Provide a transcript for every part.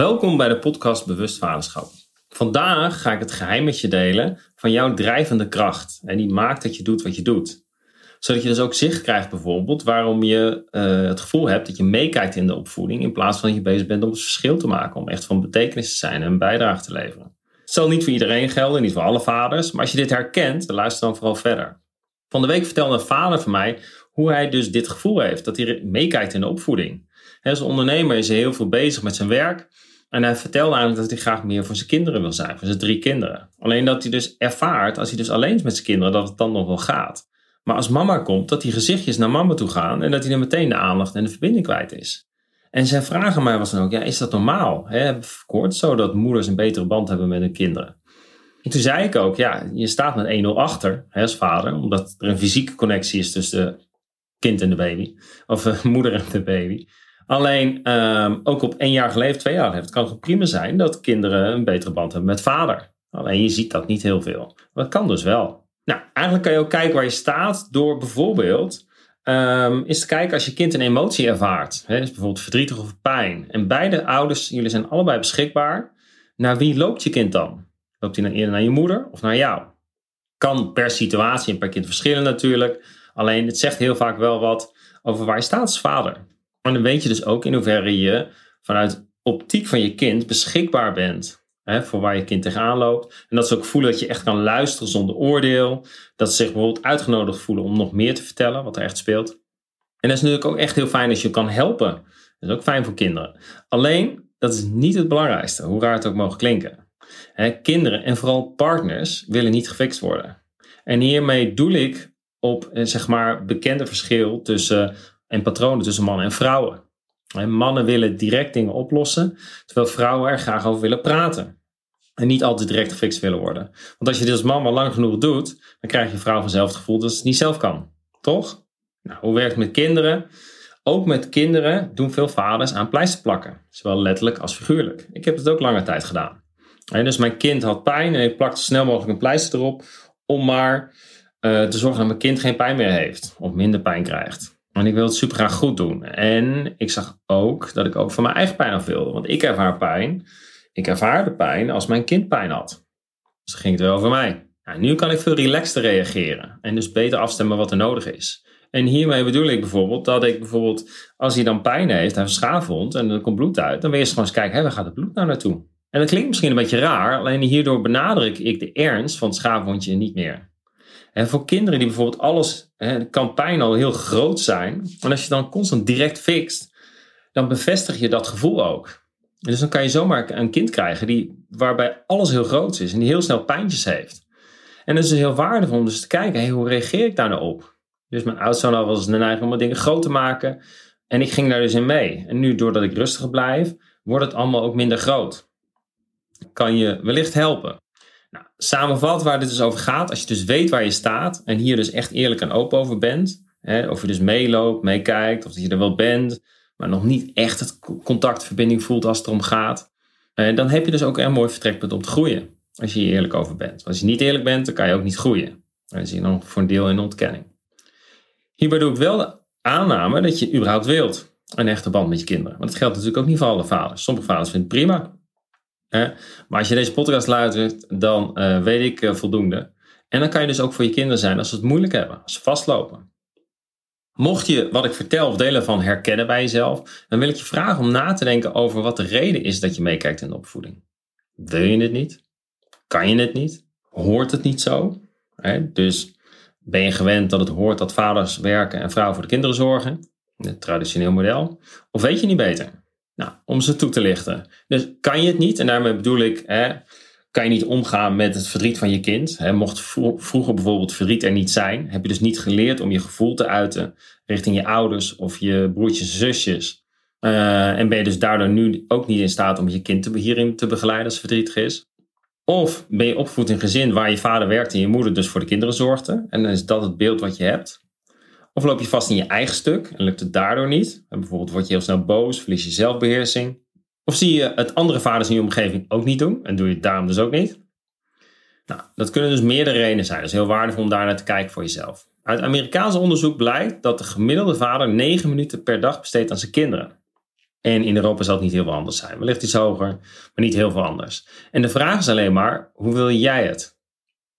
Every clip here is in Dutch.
Welkom bij de podcast Bewust Vaderschap. Vandaag ga ik het geheim met je delen van jouw drijvende kracht. En die maakt dat je doet wat je doet. Zodat je dus ook zicht krijgt bijvoorbeeld waarom je uh, het gevoel hebt dat je meekijkt in de opvoeding. In plaats van dat je bezig bent om het verschil te maken. Om echt van betekenis te zijn en een bijdrage te leveren. Het zal niet voor iedereen gelden, niet voor alle vaders. Maar als je dit herkent, luister dan vooral verder. Van de week vertelde een vader van mij hoe hij dus dit gevoel heeft. Dat hij meekijkt in de opvoeding. Als ondernemer is heel veel bezig met zijn werk. En hij vertelde eigenlijk dat hij graag meer voor zijn kinderen wil zijn, voor zijn drie kinderen. Alleen dat hij dus ervaart, als hij dus alleen is met zijn kinderen, dat het dan nog wel gaat. Maar als mama komt, dat die gezichtjes naar mama toe gaan en dat hij dan meteen de aandacht en de verbinding kwijt is. En zijn vraag aan mij was dan ook, ja, is dat normaal? He, gehoord zo dat moeders een betere band hebben met hun kinderen? En toen zei ik ook, ja, je staat met 1-0 achter als vader, omdat er een fysieke connectie is tussen de kind en de baby, of de moeder en de baby. Alleen um, ook op één jaar geleefd, twee jaar geleefd, kan het prima zijn dat kinderen een betere band hebben met vader. Alleen je ziet dat niet heel veel. Dat kan dus wel. Nou, eigenlijk kan je ook kijken waar je staat door bijvoorbeeld um, eens te kijken als je kind een emotie ervaart. Hè, dus bijvoorbeeld verdrietig of pijn. En beide ouders, jullie zijn allebei beschikbaar. Naar wie loopt je kind dan? Loopt hij dan eerder naar je moeder of naar jou? Kan per situatie en per kind verschillen natuurlijk. Alleen het zegt heel vaak wel wat over waar je staat als vader. En dan weet je dus ook in hoeverre je vanuit optiek van je kind beschikbaar bent. Hè, voor waar je kind tegenaan loopt. En dat ze ook voelen dat je echt kan luisteren zonder oordeel. Dat ze zich bijvoorbeeld uitgenodigd voelen om nog meer te vertellen wat er echt speelt. En dat is natuurlijk ook echt heel fijn als je kan helpen. Dat is ook fijn voor kinderen. Alleen, dat is niet het belangrijkste, hoe raar het ook mogen klinken. Hè, kinderen en vooral partners willen niet gefixt worden. En hiermee doel ik op eh, zeg maar bekende verschil tussen en patronen tussen mannen en vrouwen. mannen willen direct dingen oplossen, terwijl vrouwen er graag over willen praten. En niet altijd direct gefixt willen worden. Want als je dit als man maar lang genoeg doet, dan krijg je vrouw vanzelf het gevoel dat ze het niet zelf kan. Toch? Nou, hoe werkt het met kinderen? Ook met kinderen doen veel vaders aan pleister plakken. Zowel letterlijk als figuurlijk. Ik heb het ook lange tijd gedaan. En dus mijn kind had pijn en ik plakte zo snel mogelijk een pleister erop. Om maar uh, te zorgen dat mijn kind geen pijn meer heeft. Of minder pijn krijgt. En ik wil het super graag goed doen. En ik zag ook dat ik ook van mijn eigen pijn af wilde. Want ik ervaar pijn. Ik ervaarde pijn als mijn kind pijn had. Dus ging het wel over mij. Nou, nu kan ik veel relaxter reageren. En dus beter afstemmen wat er nodig is. En hiermee bedoel ik bijvoorbeeld dat ik bijvoorbeeld, als hij dan pijn heeft, heeft een schaafwond en er komt bloed uit, dan wil je gewoon eens kijken, hé, waar gaat het bloed nou naartoe? En dat klinkt misschien een beetje raar, alleen hierdoor benadruk ik de ernst van het schaafwondje niet meer. En voor kinderen die bijvoorbeeld alles, hè, kan pijn al heel groot zijn. En als je dan constant direct fixt, dan bevestig je dat gevoel ook. En dus dan kan je zomaar een kind krijgen die, waarbij alles heel groot is en die heel snel pijntjes heeft. En dat is dus heel waardevol om dus te kijken, hoe reageer ik daar nou op? Dus mijn ouders hadden al wel eens de neiging om dingen groot te maken. En ik ging daar dus in mee. En nu, doordat ik rustiger blijf, wordt het allemaal ook minder groot. Kan je wellicht helpen. Nou, samenvat waar dit dus over gaat, als je dus weet waar je staat en hier dus echt eerlijk en open over bent, hè, of je dus meeloopt, meekijkt, of dat je er wel bent, maar nog niet echt het contactverbinding voelt als het erom gaat, dan heb je dus ook een mooi vertrekpunt om te groeien. Als je hier eerlijk over bent. Als je niet eerlijk bent, dan kan je ook niet groeien. Dan zie je dan voor een deel in ontkenning. Hierbij doe ik wel de aanname dat je überhaupt wilt een echte band met je kinderen. Want dat geldt natuurlijk ook niet voor alle vaders. Sommige vaders vinden het prima maar als je deze podcast luistert, dan uh, weet ik uh, voldoende. En dan kan je dus ook voor je kinderen zijn als ze het moeilijk hebben, als ze vastlopen. Mocht je wat ik vertel of delen van herkennen bij jezelf, dan wil ik je vragen om na te denken over wat de reden is dat je meekijkt in de opvoeding. Wil je het niet? Kan je het niet? Hoort het niet zo? dus ben je gewend dat het hoort dat vaders werken en vrouwen voor de kinderen zorgen? Het traditioneel model. Of weet je niet beter? Nou, om ze toe te lichten. Dus kan je het niet, en daarmee bedoel ik, hè, kan je niet omgaan met het verdriet van je kind. Hè, mocht vroeger bijvoorbeeld verdriet er niet zijn, heb je dus niet geleerd om je gevoel te uiten richting je ouders of je broertjes en zusjes. Uh, en ben je dus daardoor nu ook niet in staat om je kind te, hierin te begeleiden als verdrietig is. Of ben je opgevoed in een gezin waar je vader werkte en je moeder dus voor de kinderen zorgde. En dan is dat het beeld wat je hebt. Of loop je vast in je eigen stuk en lukt het daardoor niet? En bijvoorbeeld word je heel snel boos, verlies je zelfbeheersing. Of zie je het andere vaders in je omgeving ook niet doen en doe je het daarom dus ook niet? Nou, dat kunnen dus meerdere redenen zijn. Dat is heel waardevol om daar naar te kijken voor jezelf. Uit Amerikaans onderzoek blijkt dat de gemiddelde vader 9 minuten per dag besteedt aan zijn kinderen. En in Europa zal het niet heel veel anders zijn. Wellicht iets hoger, maar niet heel veel anders. En de vraag is alleen maar, hoe wil jij het?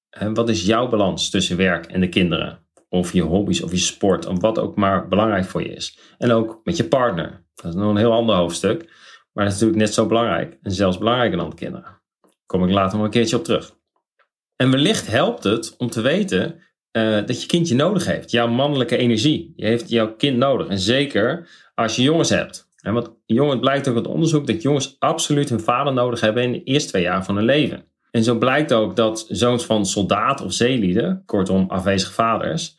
En wat is jouw balans tussen werk en de kinderen? Of je hobby's of je sport, of wat ook maar belangrijk voor je is. En ook met je partner. Dat is nog een heel ander hoofdstuk. Maar dat is natuurlijk net zo belangrijk. En zelfs belangrijker dan de kinderen. Daar kom ik later nog een keertje op terug. En wellicht helpt het om te weten uh, dat je kind je nodig heeft. Jouw mannelijke energie. Je heeft jouw kind nodig. En zeker als je jongens hebt. En want jongen, het blijkt ook uit onderzoek dat jongens absoluut hun vader nodig hebben in de eerste twee jaar van hun leven. En zo blijkt ook dat zoons van soldaat of zeelieden, kortom afwezige vaders,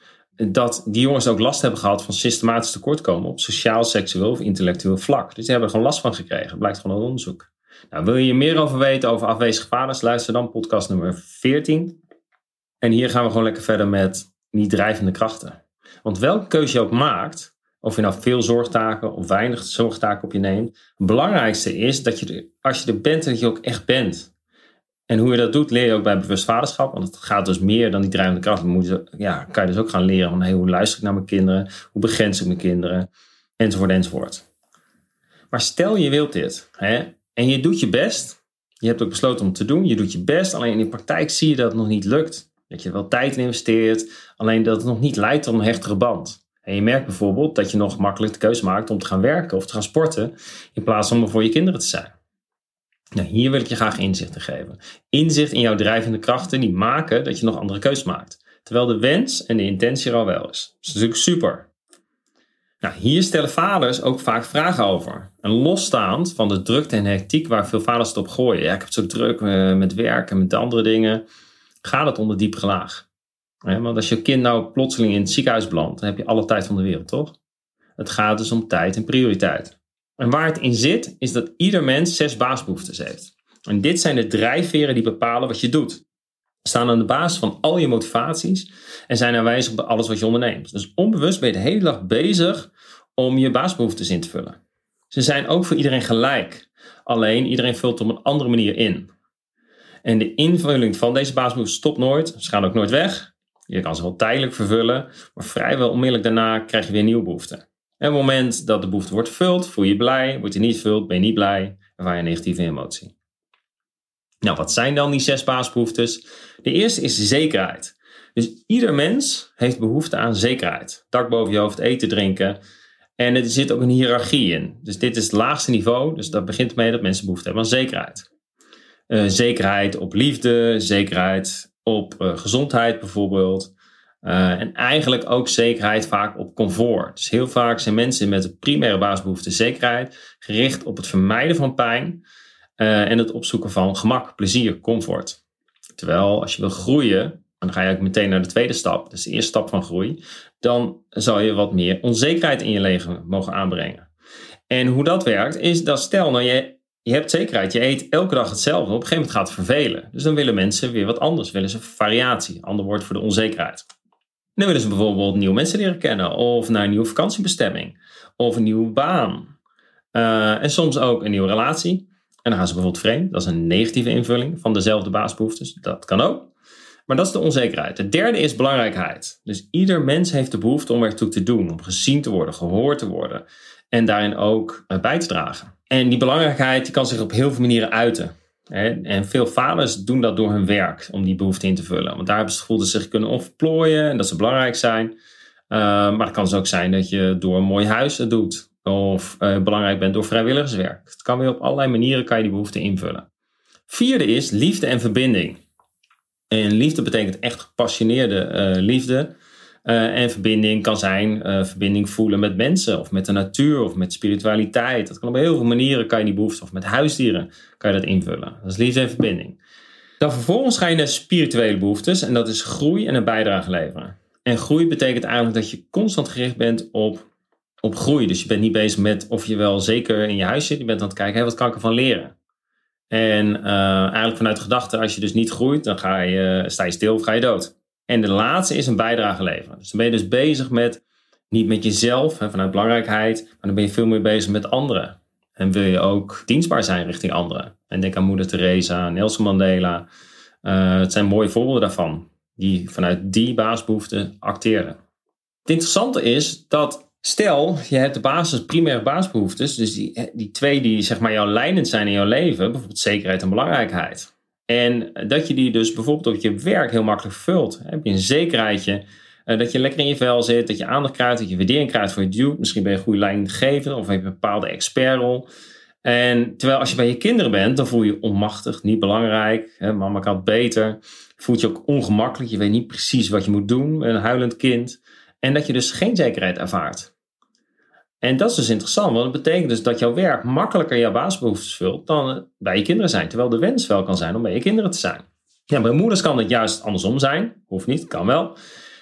dat die jongens ook last hebben gehad van systematisch tekortkomen op sociaal, seksueel of intellectueel vlak. Dus die hebben er gewoon last van gekregen. Blijkt gewoon uit onderzoek. Nou, wil je meer over weten over afwezige vaders? Luister dan podcast nummer 14. En hier gaan we gewoon lekker verder met die drijvende krachten. Want welke keuze je ook maakt, of je nou veel zorgtaken of weinig zorgtaken op je neemt, het belangrijkste is dat je er, als je er bent, dat je ook echt bent. En hoe je dat doet, leer je ook bij bewust vaderschap. Want het gaat dus meer dan die drijvende kracht. Moet ja, kan je dus ook gaan leren van hey, hoe luister ik naar mijn kinderen? Hoe begrens ik mijn kinderen? Enzovoort, enzovoort. Maar stel je wilt dit. Hè, en je doet je best. Je hebt ook besloten om het te doen. Je doet je best. Alleen in de praktijk zie je dat het nog niet lukt. Dat je wel tijd in investeert. Alleen dat het nog niet leidt tot een hechtere band. En je merkt bijvoorbeeld dat je nog makkelijk de keuze maakt om te gaan werken of te gaan sporten. In plaats van er voor je kinderen te zijn. Nou, hier wil ik je graag inzicht in geven. Inzicht in jouw drijvende krachten die maken dat je nog andere keuzes maakt. Terwijl de wens en de intentie er al wel is. Dat is natuurlijk super. Nou, hier stellen vaders ook vaak vragen over. En losstaand van de drukte en hectiek waar veel vaders het op gooien. Ja, ik heb zo druk eh, met werk en met andere dingen. Gaat het onder diepere laag. want als je kind nou plotseling in het ziekenhuis belandt, dan heb je alle tijd van de wereld, toch? Het gaat dus om tijd en prioriteit. En waar het in zit, is dat ieder mens zes baasbehoeftes heeft. En dit zijn de drijfveren die bepalen wat je doet. Staan aan de basis van al je motivaties en zijn aanwijzig op alles wat je onderneemt. Dus onbewust ben je de hele dag bezig om je baasbehoeftes in te vullen. Ze zijn ook voor iedereen gelijk. Alleen iedereen vult op een andere manier in. En de invulling van deze baasbehoeften stopt nooit. Ze gaan ook nooit weg. Je kan ze wel tijdelijk vervullen, maar vrijwel onmiddellijk daarna krijg je weer nieuwe behoeften. En op het moment dat de behoefte wordt vervuld, voel je blij. Wordt je niet vervuld, ben je niet blij. Ervaar je negatieve emotie. Nou, wat zijn dan die zes basisbehoeftes? De eerste is zekerheid. Dus ieder mens heeft behoefte aan zekerheid. Dak boven je hoofd, eten, drinken. En er zit ook een hiërarchie in. Dus dit is het laagste niveau. Dus dat begint mee dat mensen behoefte hebben aan zekerheid. Uh, zekerheid op liefde, zekerheid op uh, gezondheid bijvoorbeeld. Uh, en eigenlijk ook zekerheid vaak op comfort. Dus heel vaak zijn mensen met de primaire basisbehoefte zekerheid gericht op het vermijden van pijn uh, en het opzoeken van gemak, plezier, comfort. Terwijl als je wil groeien, dan ga je ook meteen naar de tweede stap, dus de eerste stap van groei, dan zal je wat meer onzekerheid in je leven mogen aanbrengen. En hoe dat werkt, is dat stel nou je, je hebt zekerheid, je eet elke dag hetzelfde, op een gegeven moment gaat het vervelen. Dus dan willen mensen weer wat anders, willen ze variatie, ander woord voor de onzekerheid. Dan willen ze bijvoorbeeld nieuwe mensen leren kennen, of naar een nieuwe vakantiebestemming, of een nieuwe baan. Uh, en soms ook een nieuwe relatie. En dan gaan ze bijvoorbeeld vreemd. Dat is een negatieve invulling van dezelfde basisbehoeftes. Dat kan ook. Maar dat is de onzekerheid. De derde is belangrijkheid. Dus ieder mens heeft de behoefte om ertoe te doen, om gezien te worden, gehoord te worden en daarin ook eh, bij te dragen. En die belangrijkheid die kan zich op heel veel manieren uiten. En veel vaders doen dat door hun werk, om die behoefte in te vullen. Want daar hebben ze het gevoel dat ze zich kunnen ontplooien en dat ze belangrijk zijn. Uh, maar het kan dus ook zijn dat je door een mooi huis het doet. Of uh, belangrijk bent door vrijwilligerswerk. Het kan weer op allerlei manieren kan je die behoefte invullen. Vierde is liefde en verbinding. En liefde betekent echt gepassioneerde uh, liefde. Uh, en verbinding kan zijn uh, verbinding voelen met mensen of met de natuur of met spiritualiteit. Dat kan op heel veel manieren kan je die behoefte of met huisdieren kan je dat invullen. Dat is liefde en verbinding. Dan vervolgens ga je naar spirituele behoeftes en dat is groei en een bijdrage leveren. En groei betekent eigenlijk dat je constant gericht bent op, op groei. Dus je bent niet bezig met of je wel zeker in je huis zit. Je bent aan het kijken, wat kan ik ervan leren? En uh, eigenlijk vanuit gedachte, als je dus niet groeit, dan ga je, sta je stil of ga je dood. En de laatste is een bijdrage leveren. Dus dan ben je dus bezig met, niet met jezelf, hè, vanuit belangrijkheid, maar dan ben je veel meer bezig met anderen. En wil je ook dienstbaar zijn richting anderen. En denk aan Moeder Teresa, Nelson Mandela. Uh, het zijn mooie voorbeelden daarvan, die vanuit die baasbehoeften acteren. Het interessante is dat Stel, je hebt de basis, primaire basisbehoeftes, dus die, die twee die zeg maar jouw leidend zijn in jouw leven, bijvoorbeeld zekerheid en belangrijkheid. En dat je die dus bijvoorbeeld op je werk heel makkelijk vult. Heb je een zekerheidje, eh, dat je lekker in je vel zit, dat je aandacht krijgt, dat je waardering krijgt voor je doet. Misschien ben je een goede leidinggever of heb je een bepaalde expertrol. En terwijl als je bij je kinderen bent, dan voel je je onmachtig, niet belangrijk. Hè, mama kan beter. Voelt je ook ongemakkelijk. Je weet niet precies wat je moet doen. Een huilend kind. En dat je dus geen zekerheid ervaart. En dat is dus interessant, want dat betekent dus dat jouw werk makkelijker jouw basisbehoeftes vult dan bij je kinderen zijn. Terwijl de wens wel kan zijn om bij je kinderen te zijn. Ja, bij moeders kan het juist andersom zijn. Hoeft niet, kan wel.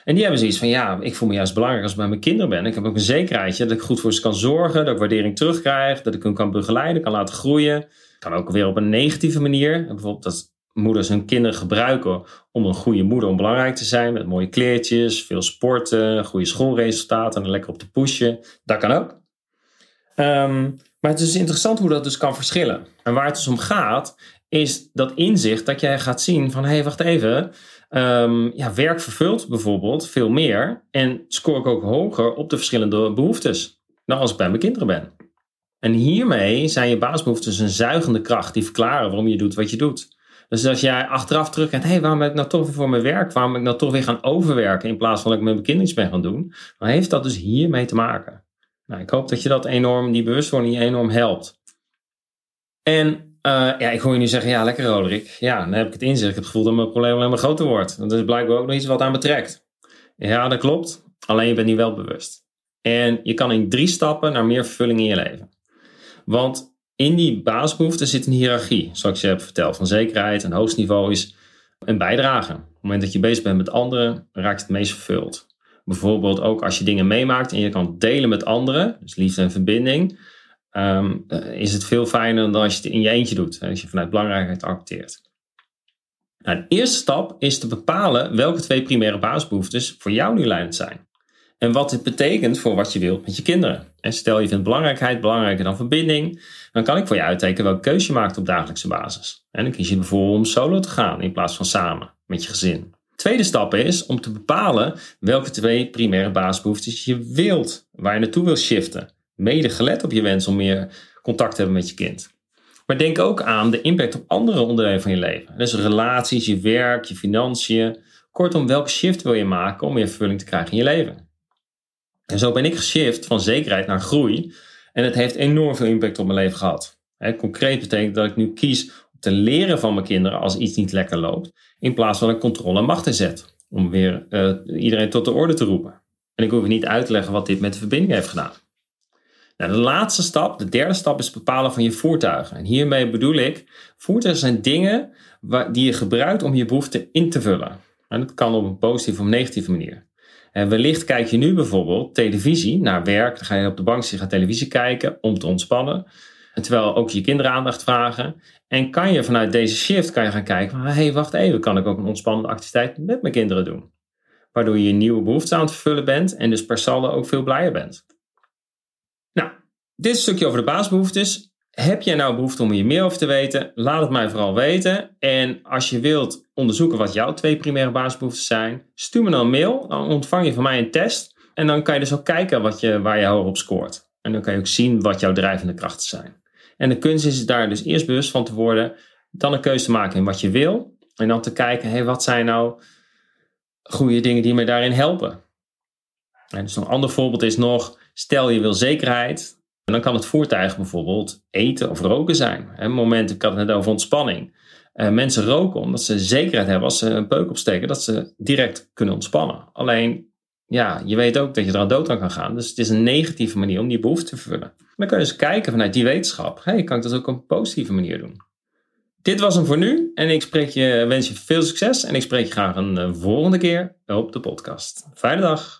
En die hebben zoiets van, ja, ik voel me juist belangrijk als ik bij mijn kinderen ben. Ik heb ook een zekerheidje dat ik goed voor ze kan zorgen, dat ik waardering terugkrijg, dat ik hun kan begeleiden, kan laten groeien. Kan ook weer op een negatieve manier. Bijvoorbeeld dat moeders hun kinderen gebruiken om een goede moeder, om belangrijk te zijn, met mooie kleertjes, veel sporten, goede schoolresultaten en lekker op te pushen. Dat kan ook. Ehm, maar het is interessant hoe dat dus kan verschillen. En waar het dus om gaat, is dat inzicht dat jij gaat zien van, hé, hey, wacht even, um, ja, werk vervult bijvoorbeeld veel meer en scoor ik ook hoger op de verschillende behoeftes dan als ik bij mijn kinderen ben. En hiermee zijn je basisbehoeftes een zuigende kracht die verklaren waarom je doet wat je doet. Dus als jij achteraf terugkijkt, hé, hey, waarom ben ik nou toch weer voor mijn werk? Waarom ben ik nou toch weer gaan overwerken in plaats van dat ik mijn kinderen ben gaan doen? Dan heeft dat dus hiermee te maken. Nou, ik hoop dat je dat enorm, die bewustwording enorm helpt. En uh, ja, ik hoor je nu zeggen, ja, lekker Roderick. Ja, dan heb ik het inzicht. Ik heb het gevoel dat mijn probleem alleen maar groter wordt. Dat is blijkbaar ook nog iets wat aan betrekt. Ja, dat klopt. Alleen je bent niet wel bewust. En je kan in drie stappen naar meer vervulling in je leven. Want in die basisbehoeften zit een hiërarchie, zoals je heb verteld. Van zekerheid en hoogst niveau is een bijdrage. Op het moment dat je bezig bent met anderen, raakt het meest vervuld. Bijvoorbeeld ook als je dingen meemaakt en je kan delen met anderen, dus liefde en verbinding, Ehm, eh, is het veel fijner dan als je het in je eentje doet. Als je vanuit belangrijkheid acteert. Nou, de eerste stap is te bepalen welke twee primaire basisbehoeftes voor jou nu leidend zijn. En wat dit betekent voor wat je wilt met je kinderen. En stel je vindt belangrijkheid belangrijker dan verbinding, dan kan ik voor je uittekenen welke keuze je maakt op dagelijkse basis. En dan kies je bijvoorbeeld om solo te gaan in plaats van samen met je gezin. Tweede stap is om te bepalen welke twee primaire basisbehoeftes je wilt, waar je naartoe wilt shiften mede gelet op je wens om meer contact te hebben met je kind. Maar denk ook aan de impact op andere onderdelen van je leven. Dus relaties, je werk, je financiën. Kortom, welke shift wil je maken om meer vervulling te krijgen in je leven? En zo ben ik geshift van zekerheid naar groei. En het heeft enorm veel impact op mijn leven gehad. concreet betekent dat ik nu kies om te leren van mijn kinderen als iets niet lekker loopt. In plaats van een controle en macht zet. Om weer uh, iedereen tot de orde te roepen. En ik hoef niet uit te leggen wat dit met de verbinding heeft gedaan. Nou, de laatste stap, de derde stap, is het bepalen van je voertuigen. En hiermee bedoel ik, voertuigen zijn dingen waar, die je gebruikt om je behoeften in te vullen. En dat kan op een positieve of negatieve manier. En wellicht kijk je nu bijvoorbeeld televisie naar werk. Dan ga je op de bank zitten, televisie kijken om te ontspannen. En terwijl ook je kinderen aandacht vragen. En kan je vanuit deze shift kan je gaan kijken van... hé, hey, wacht even, kan ik ook een ontspannende activiteit met mijn kinderen doen? Waardoor je je nieuwe behoeften aan het vervullen bent en dus per saldo ook veel blijer bent. Dit stukje over de basisbehoeftes. Heb jij nou behoefte om hier meer over te weten? Laat het mij vooral weten. En als je wilt onderzoeken wat jouw twee primaire basisbehoeftes zijn, stuur me dan een mail. Dan ontvang je van mij een test. En dan kan je dus ook kijken wat je, waar je hoger op scoort. En dan kan je ook zien wat jouw drijvende krachten zijn. En de kunst is daar dus eerst bewust van te worden, dan een keuze te maken in wat je wil. En dan te kijken, hey, wat zijn nou goede dingen die mij daarin helpen? En dus een ander voorbeeld is nog, stel je wil zekerheid, en dan kan het voertuig bijvoorbeeld eten of roken zijn. Een moment, ik had het net over ontspanning. Uh, mensen roken omdat ze zekerheid hebben als ze een peuk opsteken, dat ze direct kunnen ontspannen. Alleen, ja, je weet ook dat je er aan dood aan kan gaan. Dus het is een negatieve manier om die behoefte te vervullen. Dan kun je eens kijken vanuit die wetenschap. hey, kan ik dat ook op een positieve manier doen? Dit was hem voor nu. En ik spreek je, wens je veel succes. En ik spreek je graag een eh, volgende keer op de podcast. Fijne dag.